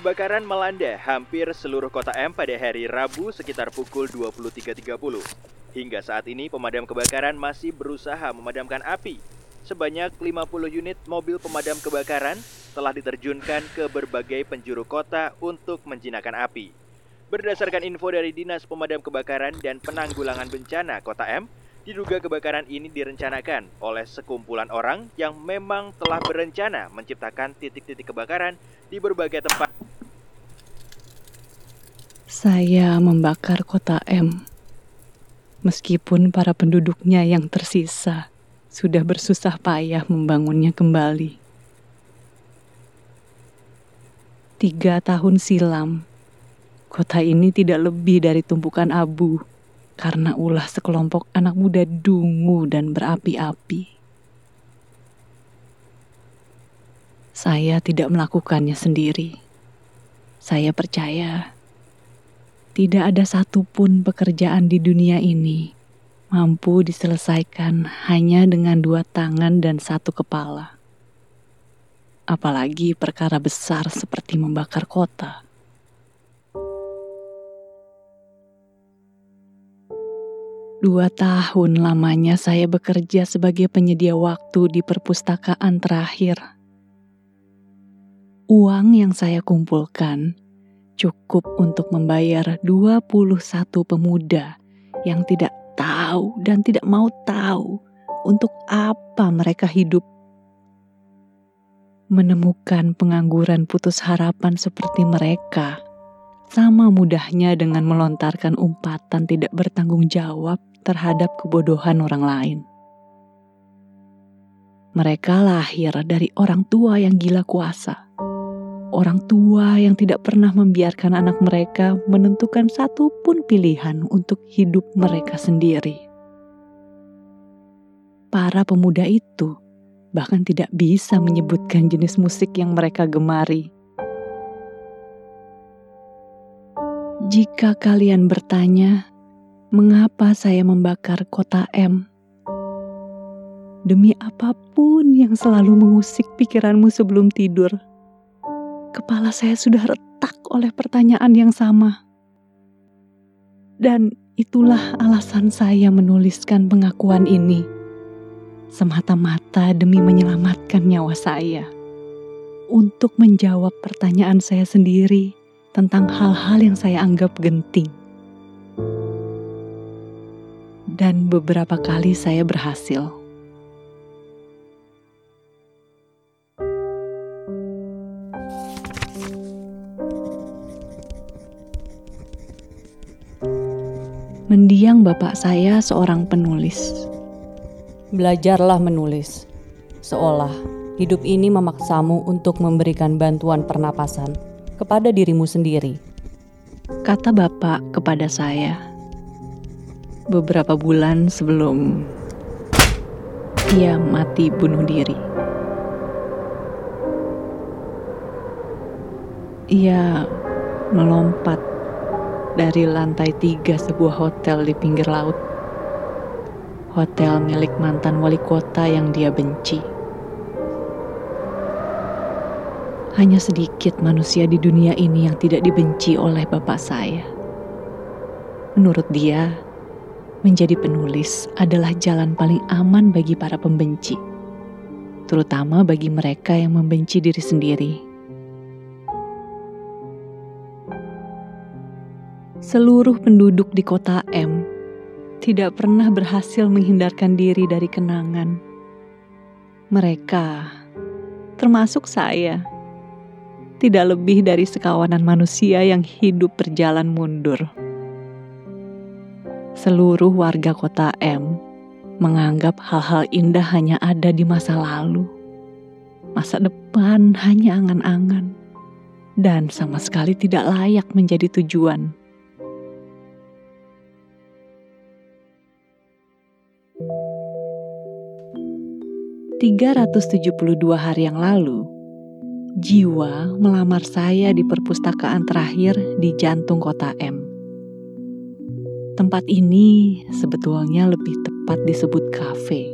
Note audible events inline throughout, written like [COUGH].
Kebakaran melanda hampir seluruh kota M pada hari Rabu sekitar pukul 23.30. Hingga saat ini pemadam kebakaran masih berusaha memadamkan api. Sebanyak 50 unit mobil pemadam kebakaran telah diterjunkan ke berbagai penjuru kota untuk menjinakkan api. Berdasarkan info dari Dinas Pemadam Kebakaran dan Penanggulangan Bencana Kota M, diduga kebakaran ini direncanakan oleh sekumpulan orang yang memang telah berencana menciptakan titik-titik kebakaran di berbagai tempat. Saya membakar kota M. Meskipun para penduduknya yang tersisa sudah bersusah payah membangunnya kembali. Tiga tahun silam, kota ini tidak lebih dari tumpukan abu karena ulah sekelompok anak muda dungu dan berapi-api. Saya tidak melakukannya sendiri. Saya percaya tidak ada satupun pekerjaan di dunia ini mampu diselesaikan hanya dengan dua tangan dan satu kepala. Apalagi perkara besar seperti membakar kota. Dua tahun lamanya saya bekerja sebagai penyedia waktu di perpustakaan terakhir uang yang saya kumpulkan cukup untuk membayar 21 pemuda yang tidak tahu dan tidak mau tahu untuk apa mereka hidup. Menemukan pengangguran putus harapan seperti mereka sama mudahnya dengan melontarkan umpatan tidak bertanggung jawab terhadap kebodohan orang lain. Mereka lahir dari orang tua yang gila kuasa orang tua yang tidak pernah membiarkan anak mereka menentukan satu pun pilihan untuk hidup mereka sendiri. Para pemuda itu bahkan tidak bisa menyebutkan jenis musik yang mereka gemari. Jika kalian bertanya, mengapa saya membakar kota M? Demi apa pun yang selalu mengusik pikiranmu sebelum tidur kepala saya sudah retak oleh pertanyaan yang sama. Dan itulah alasan saya menuliskan pengakuan ini. Semata-mata demi menyelamatkan nyawa saya. Untuk menjawab pertanyaan saya sendiri tentang hal-hal yang saya anggap genting. Dan beberapa kali saya berhasil Mendiang bapak saya seorang penulis. Belajarlah menulis, seolah hidup ini memaksamu untuk memberikan bantuan pernapasan kepada dirimu sendiri. Kata bapak kepada saya beberapa bulan sebelum ia mati bunuh diri. Ia melompat dari lantai tiga sebuah hotel di pinggir laut. Hotel milik mantan wali kota yang dia benci. Hanya sedikit manusia di dunia ini yang tidak dibenci oleh bapak saya. Menurut dia, menjadi penulis adalah jalan paling aman bagi para pembenci, terutama bagi mereka yang membenci diri sendiri. seluruh penduduk di kota M tidak pernah berhasil menghindarkan diri dari kenangan. Mereka, termasuk saya, tidak lebih dari sekawanan manusia yang hidup berjalan mundur. Seluruh warga kota M menganggap hal-hal indah hanya ada di masa lalu. Masa depan hanya angan-angan dan sama sekali tidak layak menjadi tujuan. 372 hari yang lalu, jiwa melamar saya di perpustakaan terakhir di jantung kota M. Tempat ini sebetulnya lebih tepat disebut kafe.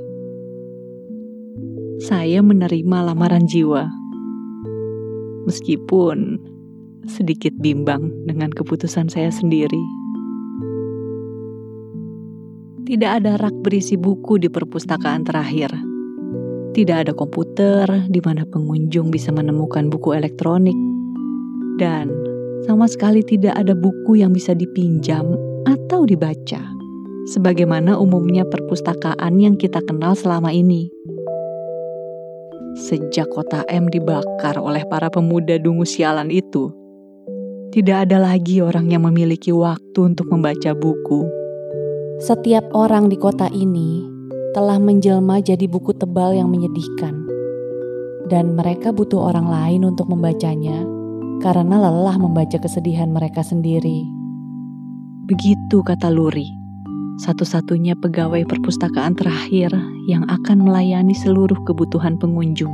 Saya menerima lamaran jiwa. Meskipun sedikit bimbang dengan keputusan saya sendiri. Tidak ada rak berisi buku di perpustakaan terakhir. Tidak ada komputer di mana pengunjung bisa menemukan buku elektronik. Dan sama sekali tidak ada buku yang bisa dipinjam atau dibaca. Sebagaimana umumnya perpustakaan yang kita kenal selama ini. Sejak kota M dibakar oleh para pemuda dungu sialan itu, tidak ada lagi orang yang memiliki waktu untuk membaca buku. Setiap orang di kota ini telah menjelma jadi buku tebal yang menyedihkan, dan mereka butuh orang lain untuk membacanya karena lelah membaca kesedihan mereka sendiri. Begitu kata Luri satu-satunya pegawai perpustakaan terakhir yang akan melayani seluruh kebutuhan pengunjung.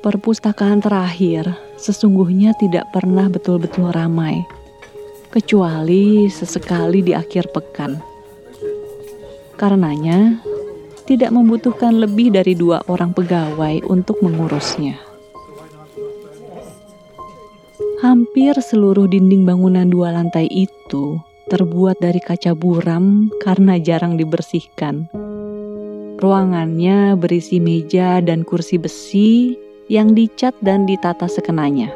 Perpustakaan terakhir sesungguhnya tidak pernah betul-betul ramai, kecuali sesekali di akhir pekan. Karenanya, tidak membutuhkan lebih dari dua orang pegawai untuk mengurusnya. Hampir seluruh dinding bangunan dua lantai itu terbuat dari kaca buram karena jarang dibersihkan. Ruangannya berisi meja dan kursi besi yang dicat dan ditata sekenanya.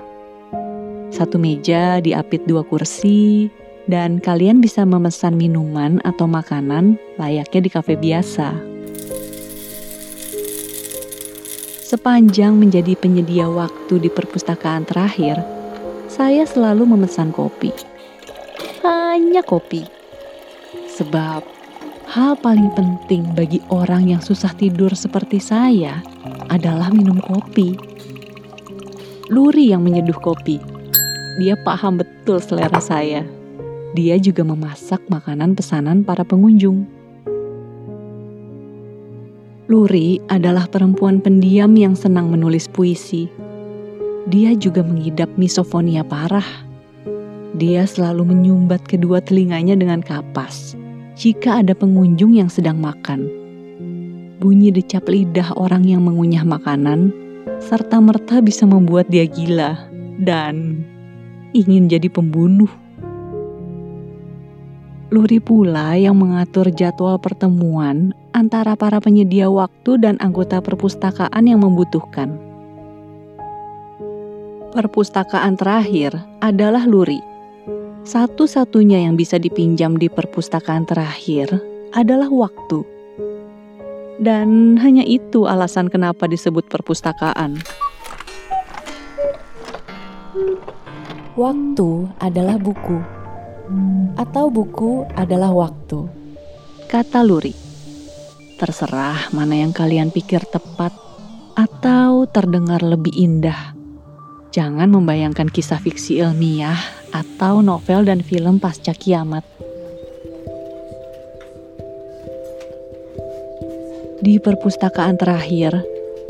Satu meja diapit dua kursi, dan kalian bisa memesan minuman atau makanan layaknya di kafe biasa. Sepanjang menjadi penyedia waktu di perpustakaan terakhir, saya selalu memesan kopi. Hanya kopi. Sebab hal paling penting bagi orang yang susah tidur seperti saya adalah minum kopi. Luri yang menyeduh kopi. Dia paham betul selera saya. Dia juga memasak makanan pesanan para pengunjung. Luri adalah perempuan pendiam yang senang menulis puisi dia juga mengidap misofonia parah. Dia selalu menyumbat kedua telinganya dengan kapas jika ada pengunjung yang sedang makan. Bunyi decap lidah orang yang mengunyah makanan serta merta bisa membuat dia gila dan ingin jadi pembunuh. Luri pula yang mengatur jadwal pertemuan antara para penyedia waktu dan anggota perpustakaan yang membutuhkan perpustakaan terakhir adalah Luri. Satu-satunya yang bisa dipinjam di perpustakaan terakhir adalah waktu. Dan hanya itu alasan kenapa disebut perpustakaan. Waktu adalah buku, atau buku adalah waktu, kata Luri. Terserah mana yang kalian pikir tepat atau terdengar lebih indah. Jangan membayangkan kisah fiksi ilmiah atau novel dan film pasca kiamat. Di perpustakaan terakhir,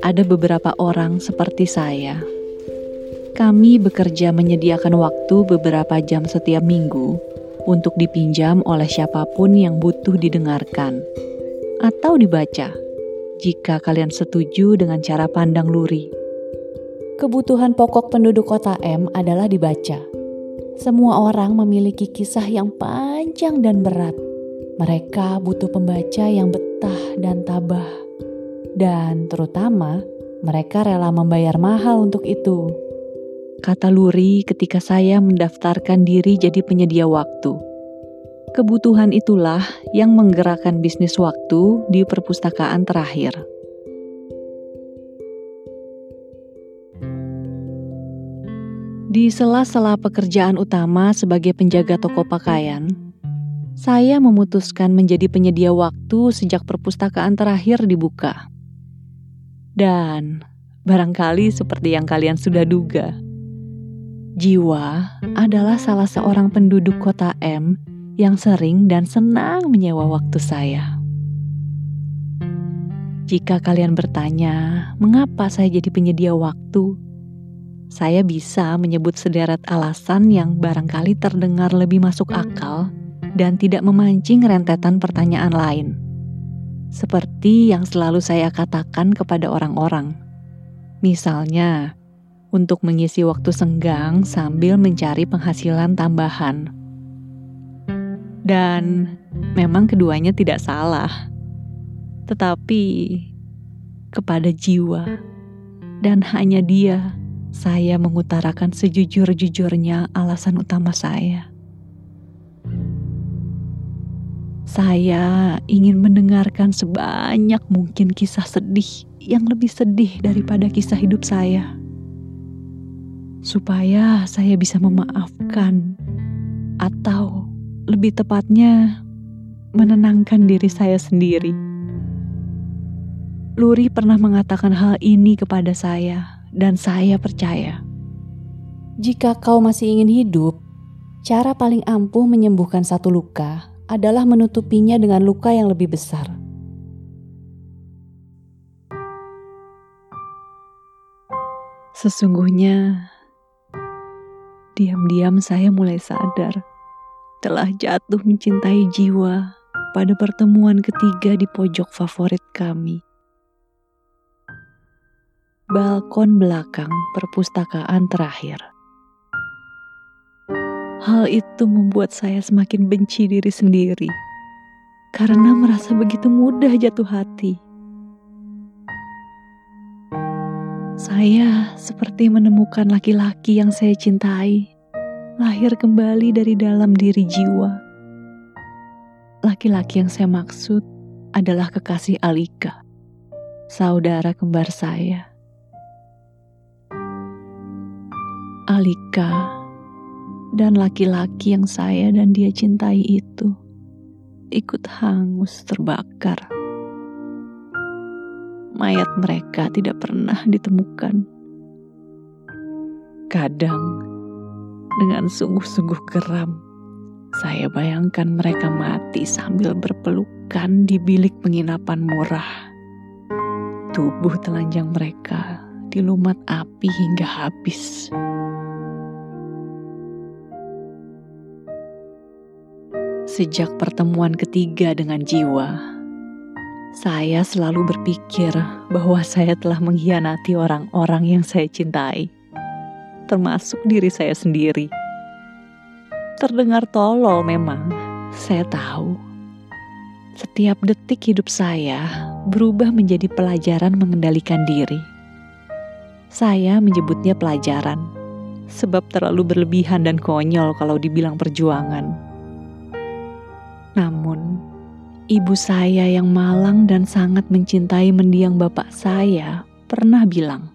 ada beberapa orang seperti saya. Kami bekerja menyediakan waktu beberapa jam setiap minggu untuk dipinjam oleh siapa pun yang butuh didengarkan atau dibaca. Jika kalian setuju dengan cara pandang Luri, Kebutuhan pokok penduduk kota M adalah dibaca. Semua orang memiliki kisah yang panjang dan berat. Mereka butuh pembaca yang betah dan tabah. Dan terutama, mereka rela membayar mahal untuk itu. Kata Luri ketika saya mendaftarkan diri jadi penyedia waktu. Kebutuhan itulah yang menggerakkan bisnis waktu di perpustakaan terakhir. Di sela-sela pekerjaan utama sebagai penjaga toko pakaian, saya memutuskan menjadi penyedia waktu sejak perpustakaan terakhir dibuka. Dan barangkali seperti yang kalian sudah duga, Jiwa adalah salah seorang penduduk kota M yang sering dan senang menyewa waktu saya. Jika kalian bertanya, mengapa saya jadi penyedia waktu? Saya bisa menyebut sederet alasan yang barangkali terdengar lebih masuk akal dan tidak memancing rentetan pertanyaan lain. Seperti yang selalu saya katakan kepada orang-orang. Misalnya, untuk mengisi waktu senggang sambil mencari penghasilan tambahan. Dan memang keduanya tidak salah. Tetapi kepada jiwa dan hanya dia saya mengutarakan sejujur-jujurnya alasan utama saya. Saya ingin mendengarkan sebanyak mungkin kisah sedih yang lebih sedih daripada kisah hidup saya, supaya saya bisa memaafkan, atau lebih tepatnya menenangkan diri saya sendiri. Luri pernah mengatakan hal ini kepada saya, dan saya percaya. Jika kau masih ingin hidup, cara paling ampuh menyembuhkan satu luka adalah menutupinya dengan luka yang lebih besar. Sesungguhnya, diam-diam saya mulai sadar telah jatuh mencintai jiwa pada pertemuan ketiga di pojok favorit kami. Balkon belakang perpustakaan terakhir. Hal itu membuat saya semakin benci diri sendiri karena merasa begitu mudah jatuh hati. Saya seperti menemukan laki-laki yang saya cintai, lahir kembali dari dalam diri jiwa. Laki-laki yang saya maksud adalah kekasih Alika, saudara kembar saya. Alika dan laki-laki yang saya dan dia cintai itu ikut hangus terbakar. Mayat mereka tidak pernah ditemukan. Kadang, dengan sungguh-sungguh geram, saya bayangkan mereka mati sambil berpelukan di bilik penginapan murah. Tubuh telanjang mereka dilumat api hingga habis. Sejak pertemuan ketiga dengan jiwa, saya selalu berpikir bahwa saya telah mengkhianati orang-orang yang saya cintai, termasuk diri saya sendiri. Terdengar tolol memang, saya tahu. Setiap detik hidup saya berubah menjadi pelajaran mengendalikan diri. Saya menyebutnya pelajaran, sebab terlalu berlebihan dan konyol kalau dibilang perjuangan. Namun, ibu saya yang malang dan sangat mencintai mendiang bapak saya pernah bilang,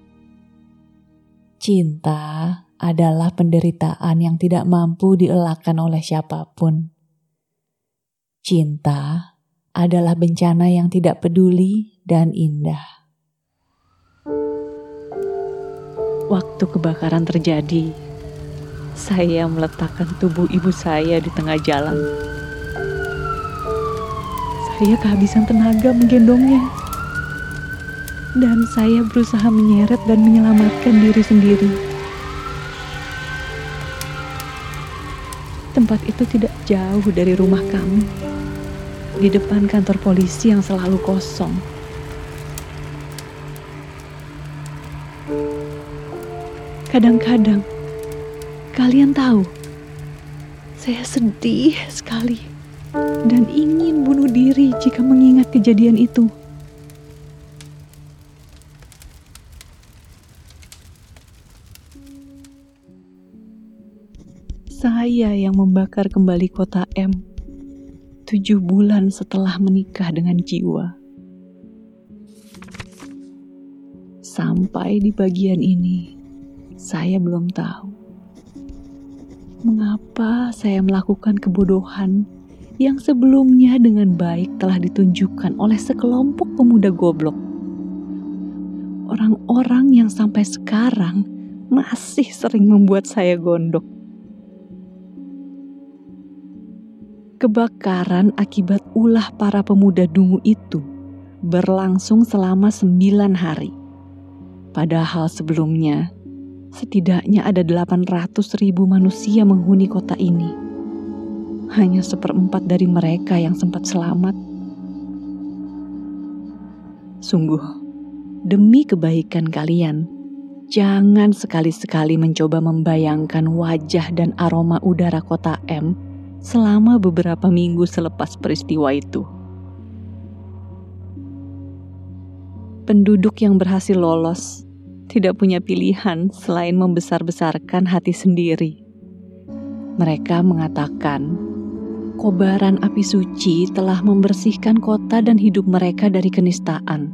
"Cinta adalah penderitaan yang tidak mampu dielakkan oleh siapa pun. Cinta adalah bencana yang tidak peduli dan indah." Waktu kebakaran terjadi, saya meletakkan tubuh ibu saya di tengah jalan. Saya kehabisan tenaga menggendongnya. Dan saya berusaha menyeret dan menyelamatkan diri sendiri. Tempat itu tidak jauh dari rumah kami. Di depan kantor polisi yang selalu kosong. Kadang-kadang, kalian tahu, saya sedih sekali dan ingin bunuh diri jika mengingat kejadian itu. Saya yang membakar kembali kota M tujuh bulan setelah menikah dengan jiwa. Sampai di bagian ini, saya belum tahu mengapa saya melakukan kebodohan yang sebelumnya dengan baik telah ditunjukkan oleh sekelompok pemuda goblok. Orang-orang yang sampai sekarang masih sering membuat saya gondok. Kebakaran akibat ulah para pemuda dungu itu berlangsung selama sembilan hari. Padahal sebelumnya, setidaknya ada 800 ribu manusia menghuni kota ini hanya seperempat dari mereka yang sempat selamat. Sungguh, demi kebaikan kalian, jangan sekali-sekali mencoba membayangkan wajah dan aroma udara kota M selama beberapa minggu selepas peristiwa itu. Penduduk yang berhasil lolos tidak punya pilihan selain membesar-besarkan hati sendiri. Mereka mengatakan, kobaran api suci telah membersihkan kota dan hidup mereka dari kenistaan.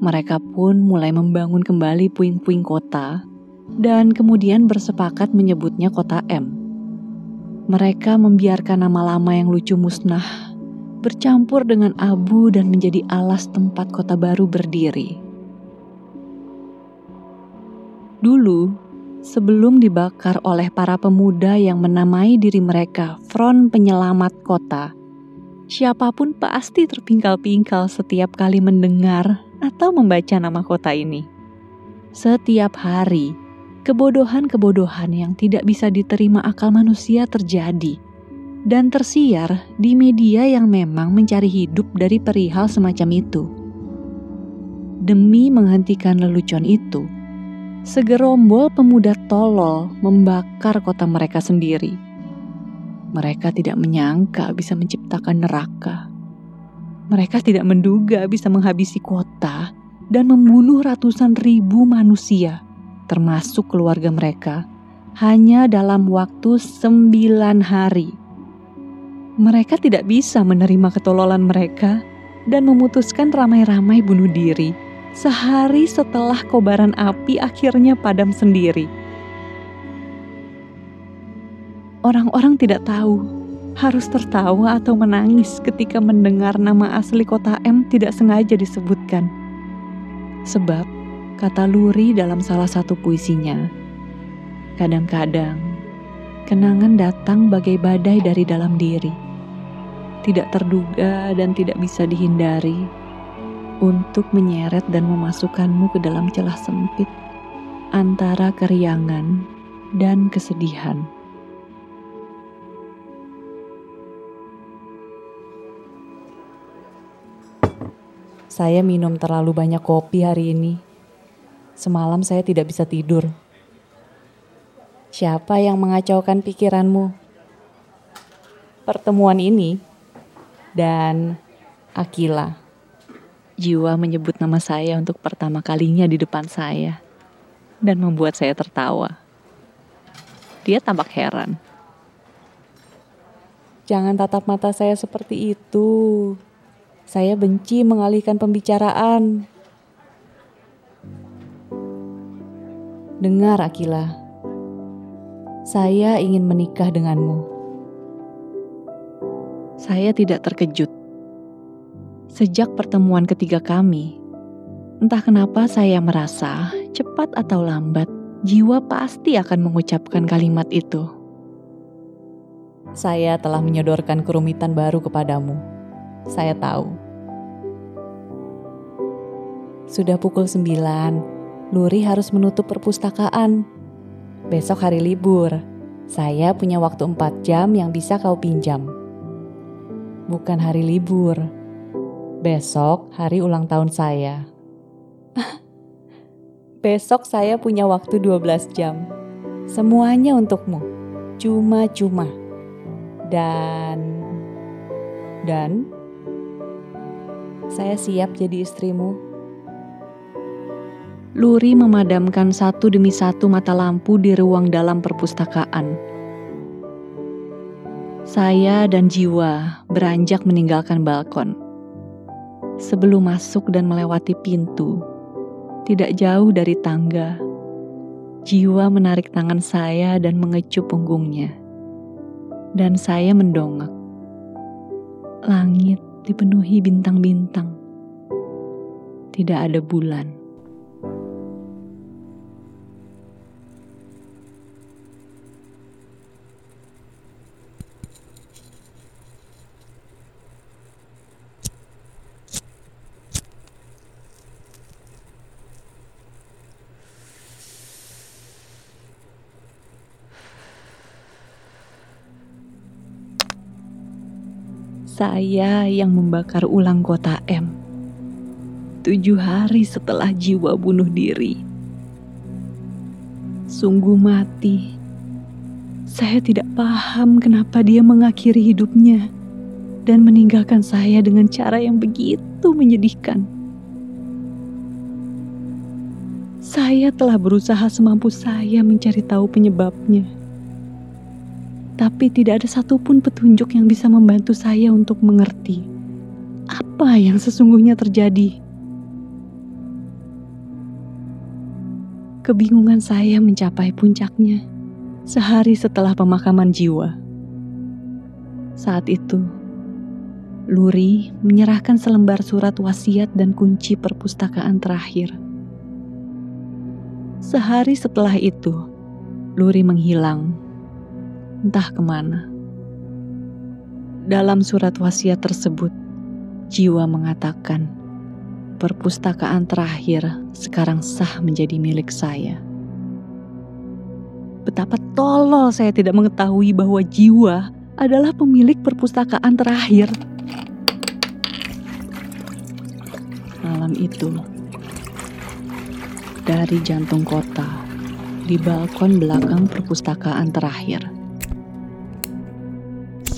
Mereka pun mulai membangun kembali puing-puing kota dan kemudian bersepakat menyebutnya kota M. Mereka membiarkan nama lama yang lucu musnah bercampur dengan abu dan menjadi alas tempat kota baru berdiri. Dulu, sebelum dibakar oleh para pemuda yang menamai diri mereka Front Penyelamat Kota, siapa pun pasti terpingkal-pingkal setiap kali mendengar atau membaca nama kota ini. Setiap hari, kebodohan-kebodohan yang tidak bisa diterima akal manusia terjadi dan tersiar di media yang memang mencari hidup dari perihal semacam itu. Demi menghentikan lelucon itu, segerombol pemuda tolol membakar kota mereka sendiri. Mereka tidak menyangka bisa menciptakan neraka. Mereka tidak menduga bisa menghabisi kota dan membunuh ratusan ribu manusia, termasuk keluarga mereka, hanya dalam waktu sembilan hari mereka tidak bisa menerima ketololan mereka dan memutuskan ramai-ramai bunuh diri sehari setelah kobaran api akhirnya padam sendiri. Orang-orang tidak tahu harus tertawa atau menangis ketika mendengar nama asli kota M tidak sengaja disebutkan. Sebab, kata Luri dalam salah satu puisinya, kadang-kadang kenangan datang bagai badai dari dalam diri tidak terduga dan tidak bisa dihindari untuk menyeret dan memasukkanmu ke dalam celah sempit antara keriangan dan kesedihan. Saya minum terlalu banyak kopi hari ini. Semalam saya tidak bisa tidur. Siapa yang mengacaukan pikiranmu? Pertemuan ini dan Akila. Jiwa menyebut nama saya untuk pertama kalinya di depan saya dan membuat saya tertawa. Dia tampak heran. Jangan tatap mata saya seperti itu. Saya benci mengalihkan pembicaraan. Dengar, Akila. Saya ingin menikah denganmu saya tidak terkejut. Sejak pertemuan ketiga kami, entah kenapa saya merasa cepat atau lambat, jiwa pasti akan mengucapkan kalimat itu. Saya telah menyodorkan kerumitan baru kepadamu. Saya tahu. Sudah pukul sembilan, Luri harus menutup perpustakaan. Besok hari libur, saya punya waktu empat jam yang bisa kau pinjam bukan hari libur. Besok hari ulang tahun saya. [LAUGHS] Besok saya punya waktu 12 jam. Semuanya untukmu. Cuma-cuma. Dan dan saya siap jadi istrimu. Luri memadamkan satu demi satu mata lampu di ruang dalam perpustakaan saya dan jiwa beranjak meninggalkan balkon. Sebelum masuk dan melewati pintu, tidak jauh dari tangga, jiwa menarik tangan saya dan mengecup punggungnya. Dan saya mendongak. Langit dipenuhi bintang-bintang. Tidak ada bulan. Saya yang membakar ulang kota M. tujuh hari setelah jiwa bunuh diri. Sungguh mati. Saya tidak paham kenapa dia mengakhiri hidupnya dan meninggalkan saya dengan cara yang begitu menyedihkan. Saya telah berusaha semampu saya mencari tahu penyebabnya. Tapi tidak ada satupun petunjuk yang bisa membantu saya untuk mengerti apa yang sesungguhnya terjadi. Kebingungan saya mencapai puncaknya sehari setelah pemakaman jiwa. Saat itu, Luri menyerahkan selembar surat wasiat dan kunci perpustakaan terakhir. Sehari setelah itu, Luri menghilang, entah ke mana. Dalam surat wasiat tersebut, jiwa mengatakan perpustakaan terakhir sekarang sah menjadi milik saya. Betapa tolol saya tidak mengetahui bahwa jiwa adalah pemilik perpustakaan terakhir. Malam itu, dari jantung kota, di balkon belakang perpustakaan terakhir,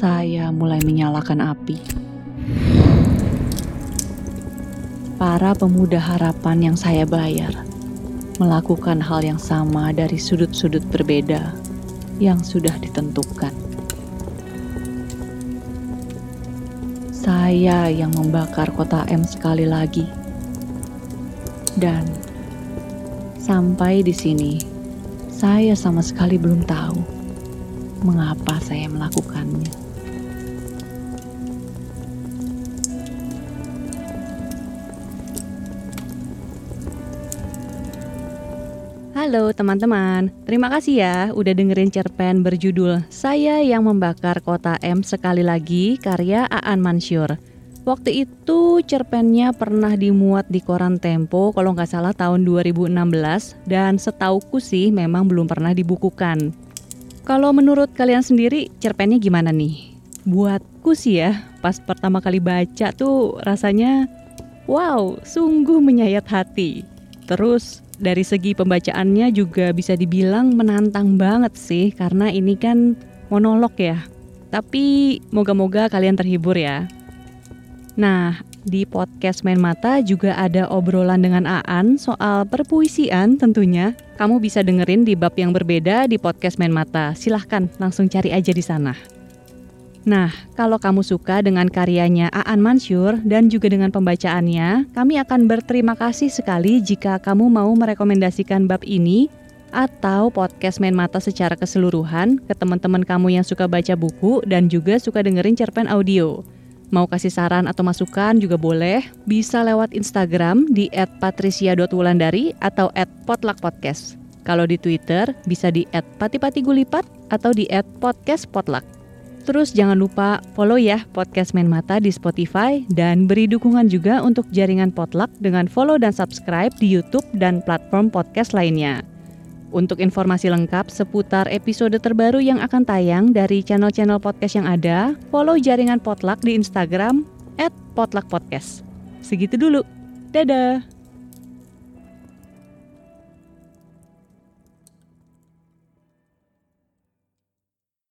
saya mulai menyalakan api para pemuda harapan yang saya bayar melakukan hal yang sama dari sudut-sudut berbeda yang sudah ditentukan. Saya yang membakar kota M sekali lagi. Dan sampai di sini, saya sama sekali belum tahu mengapa saya melakukannya. Halo teman-teman, terima kasih ya udah dengerin cerpen berjudul Saya yang Membakar Kota M Sekali Lagi karya Aan Mansur. Waktu itu cerpennya pernah dimuat di koran Tempo kalau nggak salah tahun 2016 dan setauku sih memang belum pernah dibukukan. Kalau menurut kalian sendiri cerpennya gimana nih? Buatku sih ya, pas pertama kali baca tuh rasanya wow, sungguh menyayat hati. Terus dari segi pembacaannya juga bisa dibilang menantang banget sih karena ini kan monolog ya. Tapi moga-moga kalian terhibur ya. Nah, di podcast Main Mata juga ada obrolan dengan Aan soal perpuisian tentunya. Kamu bisa dengerin di bab yang berbeda di podcast Main Mata. Silahkan langsung cari aja di sana. Nah, kalau kamu suka dengan karyanya Aan Mansur dan juga dengan pembacaannya, kami akan berterima kasih sekali jika kamu mau merekomendasikan bab ini atau podcast Main Mata secara keseluruhan ke teman-teman kamu yang suka baca buku dan juga suka dengerin cerpen audio. Mau kasih saran atau masukan juga boleh, bisa lewat Instagram di @patricia.wulandari atau @potluckpodcast. Kalau di Twitter bisa di @patipatigulipat atau di @podcastpotluck. Terus jangan lupa follow ya podcast Main Mata di Spotify dan beri dukungan juga untuk jaringan Potluck dengan follow dan subscribe di YouTube dan platform podcast lainnya. Untuk informasi lengkap seputar episode terbaru yang akan tayang dari channel-channel podcast yang ada, follow jaringan Potluck di Instagram @potluckpodcast. Segitu dulu. Dadah.